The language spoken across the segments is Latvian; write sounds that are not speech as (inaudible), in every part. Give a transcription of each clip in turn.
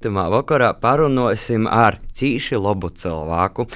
Tamā vakarā parunāsim ar cīši labu cilvēku.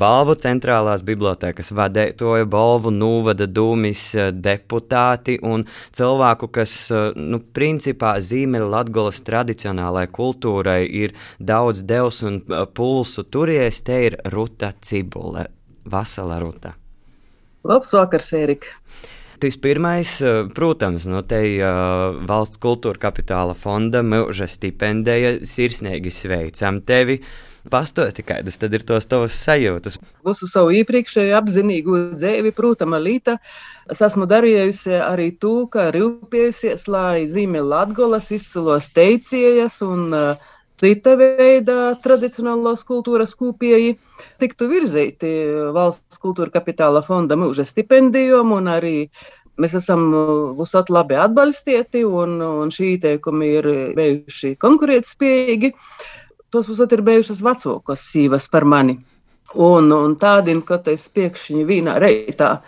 Balvu centrālās bibliotekas vadētoju, balvu nūvada dūmis deputāti un cilvēku, kas, nu, principā zīmē Latgolas tradicionālajai kultūrai ir daudz devs un pulsu turies, te ir Ruta Cibule. Vasala Ruta. Labs vakars, Ērika! Tas pirmais, eh, protams, no te uh, valsts kultūra kapitāla fonda mūža stipendija sirsnīgi sveicam tevi. Pastāsti, kādas tad ir tos tavas sajūtas? Visu savu iepriekšēju apzinīgu dzīvi, protams, Līta. Es esmu darījusi arī to, ka rūpējusies, lai zīmē Latgolas izcilos teicējas un uh, cita veida tradicionālās kultūras kūpēji tiktu virzīti valsts kultūra kapitāla fonda mūža stipendijām un arī mēs esam visot labi atbalstīti un, un šī ieteikumi ir bijuši konkurētspējīgi. Tos visot ir bijušas vecākas sīvas par mani. Un, un tādiem, ka es pēkšņi vienā reitā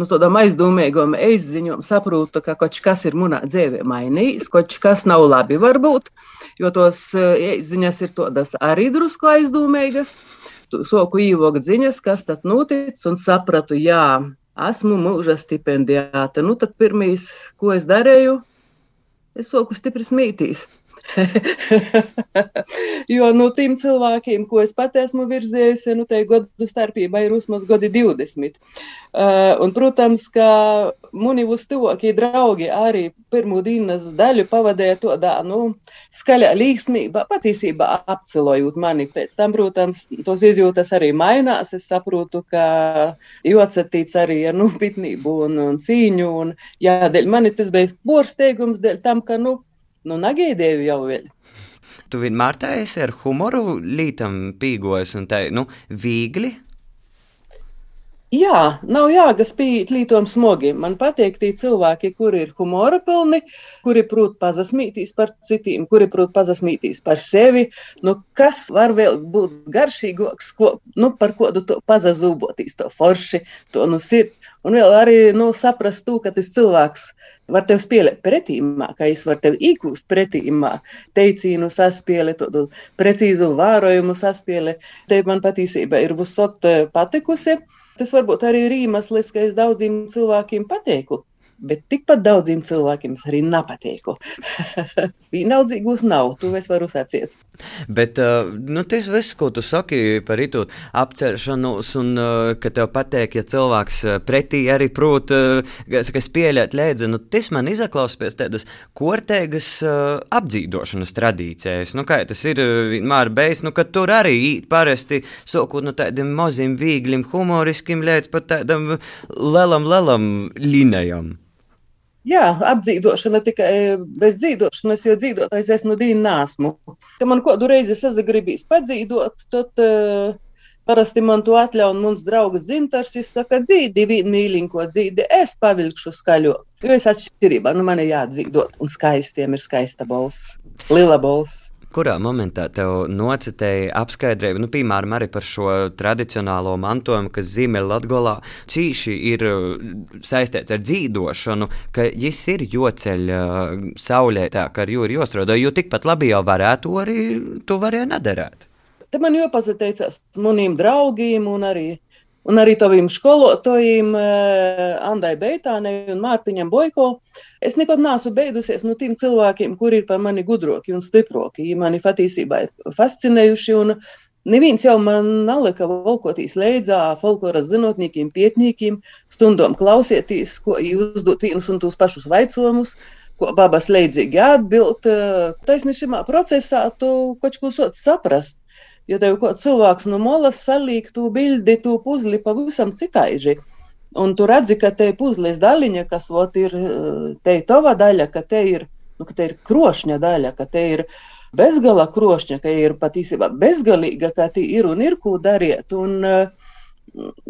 nu, tādām aizdomīgām izziņām saprotu, ka kaut kas ir manā dzīvē mainījis, kaut kas nav labi, varbūt, jo tos eh, ziņas ir tādas arī drusku aizdomīgas. Soku īvogt ziņas, kas tas noticis, un sapratu, jā, esmu mūža stipendijāte. Nu, tad pirmīs, ko es darīju, es soku stipri smītīs. (laughs) jo nu, tiem cilvēkiem, ko es pat esmu virzējusi, nu, te gadu starpībā ir vismaz gadi 20. Uh, un, protams, ka mani uztuvākie draugi arī pirmo dienas daļu pavadīja to nu, skaļā līksmībā, patiesībā apcelojot mani. Pēc tam, protams, tos izjūtas arī mainās. Es saprotu, ka jocetīts arī ar nopietnību un, un cīņu. Un, jā, dēļ mani tas bija porsteigums, dēļ tam, ka, nu, nu, negaidīju jau vēl. Tu vienmēr tā esi ar humoru lītam pīgojas un tā, nu, viegli. Jā, nav jāgaspīt lītom smogiem. Man patīk tie cilvēki, kuri ir humora pilni, kuri prot pazasmītīs par citiem, kuri prot pazasmītīs par sevi. Nu, kas var vēl būt garšīgāks, ko, nu, par ko tu to pazazūbotīs, to forši, to nu sirds. Un vēl arī, nu, saprast to, ka tas cilvēks var tev spēlēt pretīmā, ka es varu tev iegūst pretīmā, teicīnu saspēli, tādu precīzu vārojumu saspēli. Te man patiesībā ir visot eh, patikusi. Tas varbūt arī ir iemesls, ka es daudziem cilvēkiem pateiku bet tikpat daudziem cilvēkiem es arī nepatīku. (laughs) Vienaldzīgos nav, to es varu sacīt. Bet uh, nu, tas viss, ko tu saki par itu apceršanos, un uh, ka tev patīk, ja cilvēks uh, pretī arī prot, kas pieļaut lēdzi, nu, tas man izaklaus pēc tādas kortēgas apdzīdošanas tradīcijas. Nu, kā tas ir vienmēr bijis, nu, ka tur arī parasti sokot no tādiem maziem, vīglim, humoriskiem līdz pat tādam lelam, lelam linijam. Jā, apdzīvošana tikai bez dzīvošanas, jo dzīvotājs es nu dienu nesmu. Kad man kādu reizi sazagribīs padzīvot, tad uh, parasti man to atļauj mans draugs Zintars. Viņš saka, dzīvi, vienu mīlīgu, ko dzīvi, es pavilkšu skaļo. Jo es atšķirībā, nu man ir jādzīvot, un skaistiem ir skaista balss, lila balss kurā momentā tev nocitēja apskaidrojumu, nu, piemēram, arī par šo tradicionālo mantojumu, kas Ziemeļlatgolā cīši ir uh, saistīts ar dzīvošanu, ka jis ir joceļ uh, saulē tā, ka ar jū ir jostrodo, jo tikpat labi jau varētu arī to varēja nedarēt. Te man jopazateicās maniem draugiem un arī un arī taviem skolotājiem, eh, Andai Beitānei un Mārtiņam Boiko. Es nekad neesmu beidusies no tiem cilvēkiem, kuri ir par mani gudroki un stiproki. Viņi mani patiesībā ir fascinējuši. Neviens jau man nalika valkotīs leidzā folkloras zinātniekiem, pietniekiem, stundām klausieties, ko jūs uzdot vienus un tos pašus vaicojumus. Ko babas leidzīgi atbild. Taisnība procesā tu kaut ko saprast. Jo tev cilvēks no molas salīk tu bildi, tu puzli pavisam citaiži. Un tu redzi, ka te puzles daļiņa, kas ot, ir te ir tava daļa, ka te ir, nu, ka te ir krošņa daļa, ka te ir bezgala krošņa, ka ir patiesībā bezgalīga, ka te ir un ir ko dariet. Un,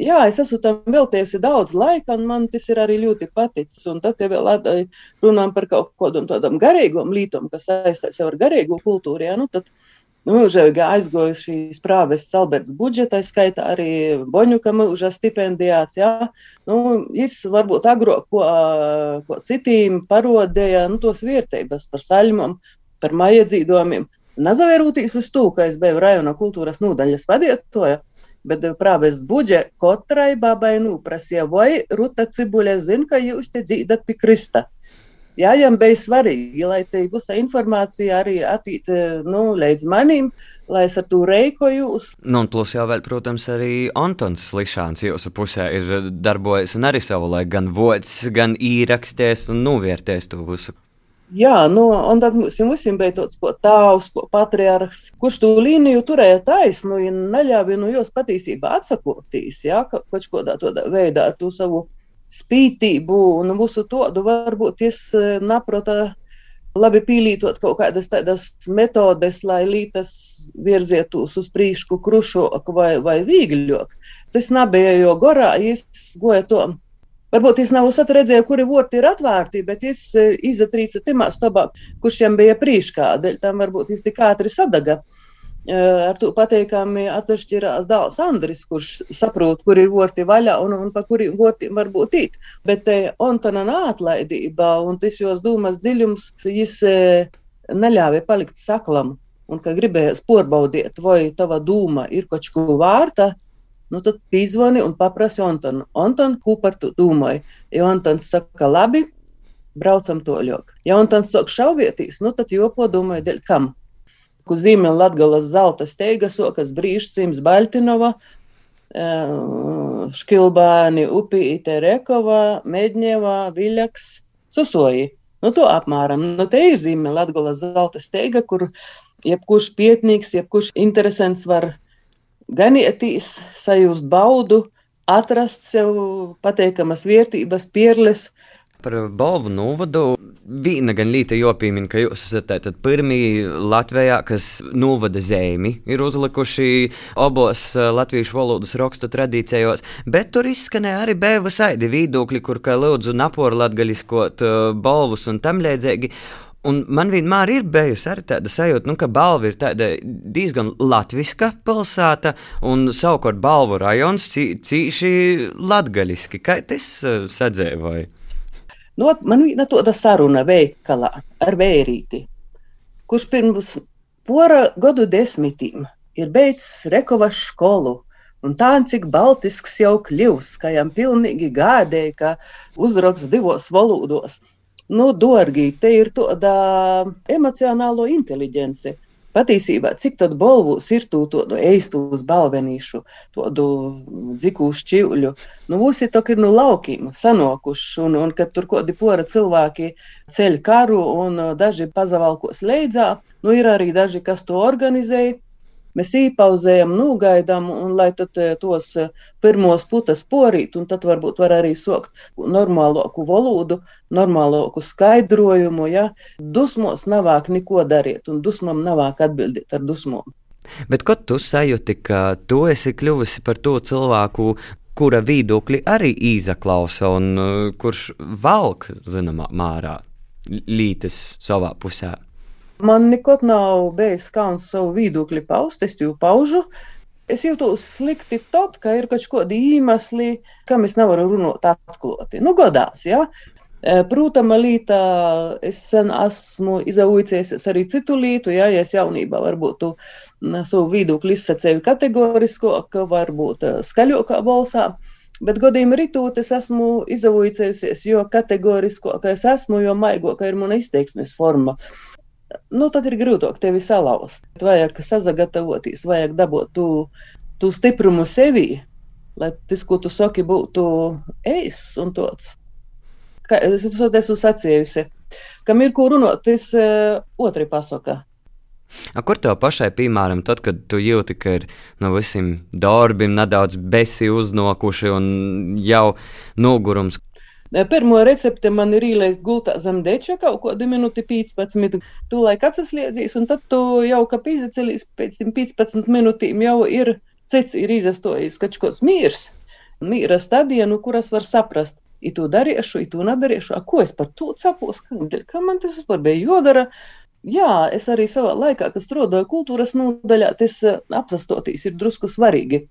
jā, es esmu tam veltījusi daudz laika, un man tas ir arī ļoti paticis. Un tad, ja vēl runājam par kaut kādam tādam garīgam lītam, kas saistās ar garīgu kultūru, jā, nu, tad Nu, mūžīgi aizgojuši šīs prāves Alberts budžeta, skaitā arī Boņuka mūža stipendijāts. Jā. Nu, viņš varbūt agrāk ko, ko citiem parodēja nu, tos vērtības par saļmam, par maija dzīdomiem. Nazavērūtīs uz to, ka es biju rajona kultūras nodaļas vadītāja, bet prāves buģe katrai babai nuprasīja, vai Ruta Cibuļa zina, ka jūs te dzīdat pie Krista. Jā, jām bija svarīgi, lai te būs informācija arī attīt, nu, līdz manim, lai es ar to reikoju. Nu, un plus jau vēl, protams, arī Antons Slišāns jūsu pusē ir darbojies un arī savu laiku gan vocis, gan īraksties un novērtēs to visu. Jā, nu, un tad mums visiem bija tāds tēvs, patriarhs, kurš to līniju turēja taisnu un neļāva no jūs patiesībā atsakotīs, jā, ka kaut kādā veidā to savu spītību un visu to, varbūt es naprota labi pīlītot kaut kādas tādas metodes, lai lītas virzietos uz prīšku krušoku vai, vai vīgļok. Tas nebija, jo gorā es goja to Varbūt es nav redzēju, kuri vorti ir atvērti, bet es e, izatrīcu timā stobā, kurš viņam bija prīškā, dēļ tam varbūt es tik ātri sadaga. Ar to pateikami atšķirās dēls Andris, kurš saprot, kur ir vorti vaļā un, un pa kuriem vortiem var būt īt. Bet te Ontona atlaidība un tas jos dūmas dziļums, jis neļāva palikt saklam. Un, ka gribējās porbaudīt, vai tava dūma ir kaut ko vārta, Nu, tad pīzvani un paprasti Antonu. Anton, ko par to domāju? Jo Antons saka, labi, braucam toļok. Ja Antons saka šaubietīs, nu tad jopo domāju, dēļ kam? Ku zīmē Latgalas zelta steiga sokas Brīšcims Baļtinova, eh, Škilbāni, Upīte, Rekova, Medņeva, Viļaks, Susoji. Nu, to apmēram. Nu, te ir zīme Latgalas zelta steiga, kur jebkurš pietnīgs, jebkurš interesants var ganīties, sajust baudu, atrast sev pateikamas vērtības, pierles. Par balvu novadu viena gan līta jopīmina, ka jūs esat tātad pirmie Latvijā, kas novada zemi, ir uzlikuši abos eh, latviešu valodas rakstu tradīcijos, bet tur izskanēja arī bija visādi viedokļi, kur kā lūdzu naporu latgaļiskot eh, balvus un tam līdzīgi. Un man vienmēr ir bijusi arī tāda sajūta, nu, ka balva ir diezgan latviska pilsēta, un savukārt balvu rajons cīši latgaļiski. Kā tas uh, sadzēvoja? Nu, man viena tāda saruna veikalā ar vērīti, kurš pirms pora gadu desmitiem ir beidzis Rekovas skolu. Un tā, cik baltisks jau kļūst, ka jām pilnīgi gādēja, ka uzraksts divos valodos. Nu, dārgi, te ir tāda emocionālo inteliģence. Patiesībā, cik tad balvos ir to tādu eistu uz balvenīšu, tādu dziku šķivļu, nu, visi to ir no laukiem sanokuši, un, un kad tur kādi pora cilvēki ceļ karu, un daži pazavalkos leidzā, nu, ir arī daži, kas to organizēja, Mēs īpauzējam, nogaidām, un lai tad eh, tos eh, pirmos putas porīt, un tad varbūt var arī sokt normālāku valodu, normālāku skaidrojumu. Ja? Dusmos navāk neko darīt, un dusmam navāk atbildēt ar dusmām. Bet kad tu sajūti, ka tu esi kļuvusi par to cilvēku, kura viedokļi arī izaklausa un uh, kurš valk zināmā mērā lītes savā pusē? Man nekad nav bijis kauns savu viedokli paust, es jau paužu. Es jūtos slikti tad, ka ir kaut kādi iemesli, kam es nevaru runāt atklāti. Nu, godās. Ja? Protams, līta es sen esmu izaugusies arī citu lietu, ja, ja es jaunībā varbūt tu savu viedokli izsacēju kategorisko, ka varbūt skaļākā balsā. Bet godīgi rītūt, es esmu izaugusies, jo kategoriskākā es esmu, jo maigākā ir mana izteiksmes forma. Uh, nu, tad ir grūtāk tevi salauzt. Vajag sazagatavoties, vajag dabūt tu, tu stiprumu sevī, lai tas, ko tu saki, būtu ejs un tāds. Kā es esmu sacījusi, kam ir ko runāt, tas uh, otri pasaka. A, kur tev pašai, piemēram, tad, kad tu jūti, ka ir no visiem darbiem nedaudz besi uznokuši un jau nogurums, Pirmo recepti man ir ielaist gultā zem deča kaut kādu minūti 15. Tu laik atsasliedzīs, un tad tu jau, ka pīzacelīs pēc 15 minūtīm jau ir cits ir izastojis kaut kāds mīrs. Mīra stadija, nu, kuras var saprast. I to darīšu, i to nedarīšu. A, ko es par to cepos? Kā, kā man tas vispār bija jodara? Jā, es arī savā laikā, kad strādāju kultūras nodaļā, tas apsastotīs ir drusku svarīgi.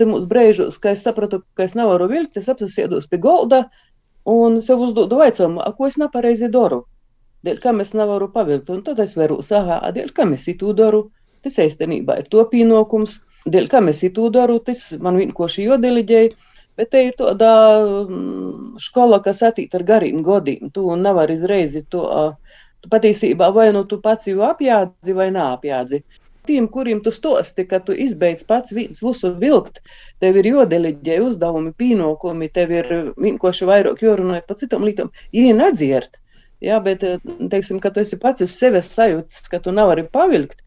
Te mūsu brīžos, kad es sapratu, ka es nevaru vilkt, es apsasiedos pie golda, un sev uzdodu jautājumu, ko es nepareizi daru. dēļ kam es nevaru pavilkt. Un tad es varu sāhā, dēļ kam es itu daru, tas īstenībā ir to pienākums, dēļ kam es itu daru, tas man vienkārši jodeliģēja. Bet te ir tāda skola, mm, kas attīstīta ar gariem godiem. Tu nevari izreiz to tu patiesībā vai nu tu pats jau apjādzi vai nāpjādzi. Tiem, kuriem tu stosti, ka tu izbeidz pats viens visu vilkt, tev ir jodeliģē uzdevumi, pienākumi, tev ir vienkārši vairāk jorunājot par citām lietām, ir nedziert. Jā, bet, teiksim, ka tu esi pats uz sevis sajūts, ka tu nevari pavilkt,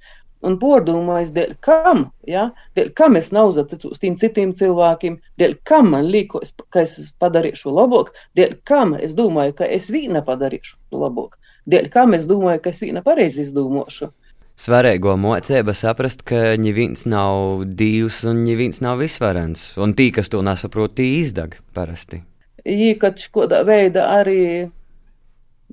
un pārdomājis, dēļ kam, ja? dēļ kam es neuzticu uz tiem citiem cilvēkiem, dēļ kam man liekas, ka es padarīšu labāk, dēļ kam es domāju, ka es vīna padarīšu labāk, dēļ kam es domāju, ka es vīna pareizi izdomāšu. Svarīgo mocība saprast, ka neviens nav divs un neviens nav visvarens, un tī, kas to nesaprot, tī izdeg parasti. Jī, kad škodā veida arī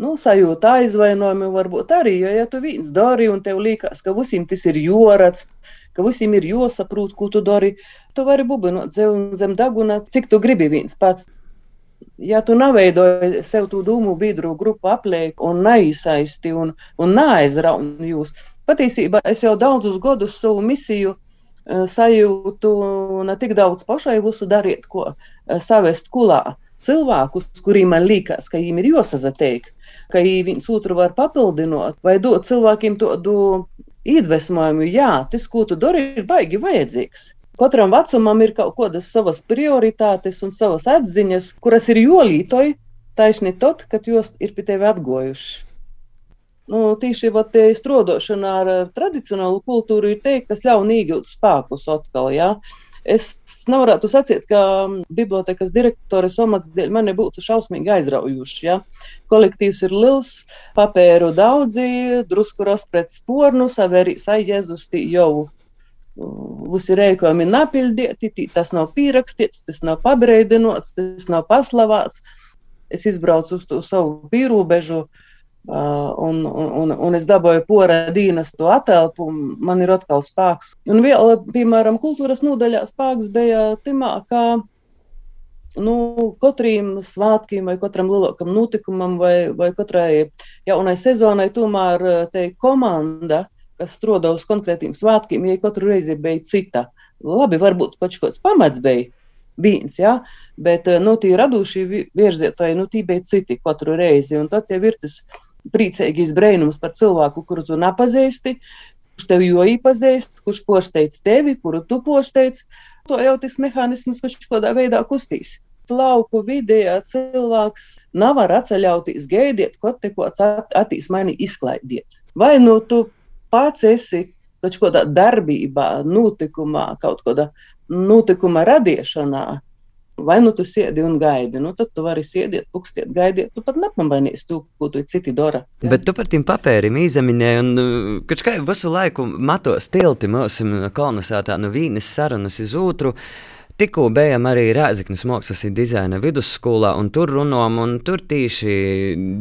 nu, sajūta aizvainojumi varbūt arī, jo, ja tu viens dari un tev liekas, ka visiem tas ir jorats, ka visiem ir jāsaprot, ko tu dari, tu vari bubinot zem, zem daguna, cik tu gribi viens pats. Ja tu neveidoji sev to dūmu biedru grupu apliek un neizsaisti un, un neaizrauni jūs, patiesībā es jau daudzus gadus savu misiju uh, sajūtu ne tik daudz pašai visu darīt, ko uh, savest kulā cilvēkus, kuriem man liekas, ka viņiem ir jāsazateik ka viens otru var papildināt vai dot cilvēkiem tādu iedvesmojumu, jā, tas, ko tu dari, ir baigi vajadzīgs. Katram vecumam ir kaut kādas savas prioritātes un savas atziņas, kuras ir jolītoji taisni tad, kad jūs ir pie tevi atgojuši. Nu, tīši strādāšana ar tradicionālu kultūru ir te, kas ļauj iegūt spēkus atkal. Ja? Es nevarētu sacīt, ka bibliotekas direktores omats dēļ mani būtu šausmīgi aizraujuši. Ja? Kolektīvs ir liels, papēru daudzi, drusku raspret spornu, savērī sajēzus jau visi rēkojumi napildīti, tas nav pierakstīts, tas nav pabreidinots, tas nav paslavāts. Es izbraucu uz to savu pīrūbežu, uh, Uh, un, un, un es dabūju pora dienas to atelpu, man ir atkal spēks. Un vēl, piemēram, kultūras nodaļā spēks bija timā, ka nu, katram svētkiem vai katram lielākam notikumam vai, vai katrai jaunai sezonai tomēr te komanda, kas strādā uz konkrētiem svētkiem, ja katru reizi bija cita. Labi, varbūt kaut kāds pamats bija viens, ja? bet nu, tie radošie virzietoji, nu, tie bija citi katru reizi. Un tad jau ir tas priecīgais brīnums par cilvēku, kuru tu nepazīsti, kurš tev jau īpazīst, kurš posteic tevi, kuru tu posteic. To jau tas mehānisms, kurš kādā veidā kustīs. Lauku vidē cilvēks nav var atceļauties, gaidiet, ko te kāds attīs mani izklaidiet. Vai nu tu pats esi kaut kādā darbībā, notikumā, kaut kādā notikuma radīšanā, Vai nu tu sēdi un gaidi, nu tad tu vari sēdēt, pukstiet, gaidiet. Tu pat nepamanīsi to, ko tu citi dara. Ja? Bet tu par tiem papēriem izminēji, un kad kā visu laiku matos tilti mūsu kolonizētā no vienas sarunas uz otru. Tikko bijām arī Rēzaknes mākslas dizaina vidusskolā, un tur runājām, un tur tieši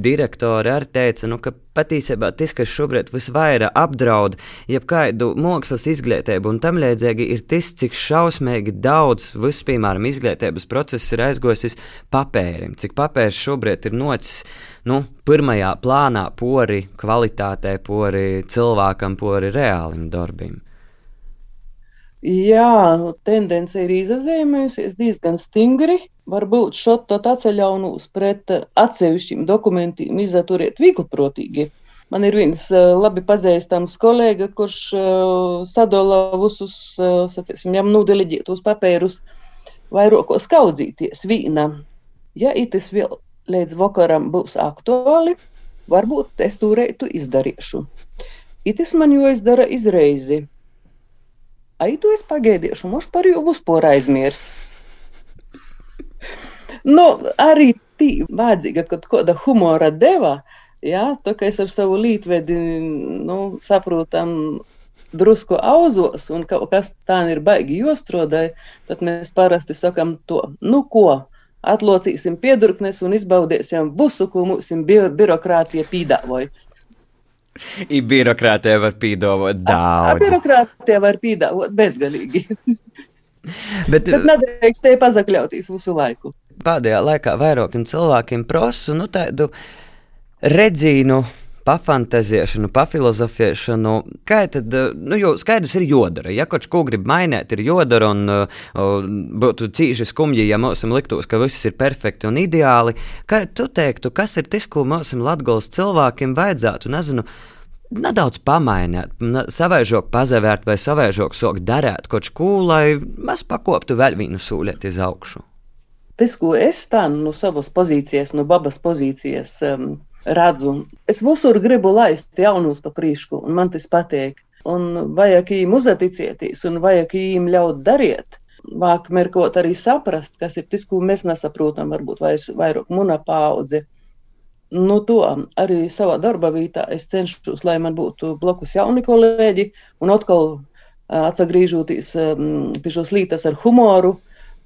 direktori arī teica, nu, ka patiesībā tas, kas šobrīd visvairāk apdraud jebkādu mākslas izglītību, un tam līdzīgi ir tas, cik šausmīgi daudz vispār, piemēram, izglītības process ir aizgojis papērim, cik papērs šobrīd ir nocis. Nu, pirmajā plānā pori kvalitātei, pori cilvēkam, pori reālim darbam. Jā, tendence ir izzīmējusies diezgan stingri. Varbūt šot atceļaunūs pret atsevišķiem dokumentiem izaturiet viegliprotīgi. Man ir viens uh, labi pazīstams kolēģis, kurš uh, sadala visus, sacīsim, jām nudeliģētos papērus vairākos kaudzīties vīna. Ja itis vēl līdz vakaram būs aktuāli, varbūt es to reitu izdarīšu. Itis man jo izdara izreizi Ai, tu esi pagaidījuši, mums par jau vispār aizmirsts. nu, arī tī vajadzīga kaut kāda humora deva, jā, tā kā es ar savu lītvedi, nu, saprotam, drusku auzos, un kaut kas tā ir baigi jostrodai, tad mēs parasti sakam to, nu ko, atlocīsim piedurknes un izbaudīsim visu, ko mums bi birokrātija pīdāvoja. (laughs) I birokrātija var pīdāvot daudz. Birokrātija var pīdāvot bezgalīgi. (laughs) Bet, Bet nedrīkst te pazakļauties visu laiku. Pēdējā laikā vairākiem cilvēkiem prasu nu, tādu redzīnu pafantazēšanu, pafilozofēšanu. Kā tad, nu, jo skaidrs ir jodara. Ja kaut ko grib mainīt, ir jodara un uh, būtu cīši skumji, ja mums liktos, ka viss ir perfekti un ideāli. Kā tu teiktu, kas ir tas, ko mums Latgolas cilvēkiem vajadzētu, nezinu, nedaudz pamainīt, savaižok pazavērt vai savaižok sokt darēt kaut ko, lai mēs pakoptu vēl vienu sūlieti uz augšu. Tas, ko es tā no savas pozīcijas, no babas pozīcijas um, redzu, es visur gribu laist jaunus pa prīšku, un man tas patīk. Un vajag viņiem uzticēties, un vajag viņiem ļaut darīt. Vāk merkot arī saprast, kas ir tas, ko mēs nesaprotam, varbūt vairāk muna paudze. Nu, to arī savā darba vietā es cenšos, lai man būtu blakus jauni kolēģi, un atkal atgriežoties pie šīs lietas ar humoru.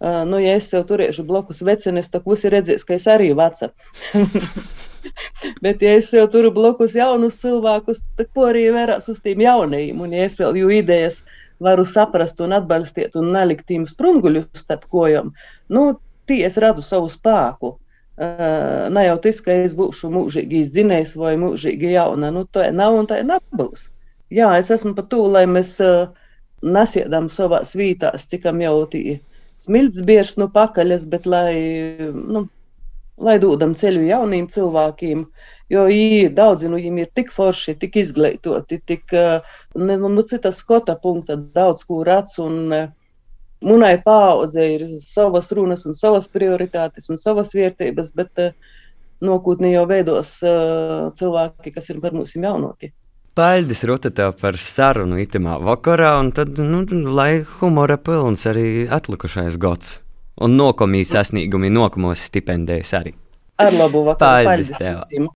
Nu, ja es sev turēšu blakus vecenes, tad visi redzēs, ka es arī veca. (laughs) (laughs) Bet, ja es jau turu blakus jaunus cilvēkus, tad ko arī vērās uz tiem jaunajiem? Un, ja es vēl jūtu idejas, varu saprast un atbalstīt un nelikt tiem sprunguļus starp kojām, nu, tie es redzu savu spēku. Uh, ne jau tas, ka es būšu mūžīgi izdzinējis vai mūžīgi jauna. Nu, tā nav un tā nebūs. Jā, es esmu par to, lai mēs uh, nesiedam savā svītās, cikam jau tī smilts bieži no pakaļas, bet lai, nu, lai dodam ceļu jauniem cilvēkiem, jo viņi, daudzi no viņiem ir tik forši, tik izglītoti, tik, uh, nu, nu, citas skota punkta daudz ko un uh, Munai paudze ir savas runas, un savas prioritātes un savas vērtības, bet uh, nākotnē jau veidos cilvēki, kas ir par mums jaunoki. Paldies, Ruta, tev par sarunu itamā vakarā, un tad, nu, lai humora pilns arī atlikušais gads. Un nokomīs sasniegumi, nokamos stipendējas arī. Ar labu vakaru. Paldies, Paldies.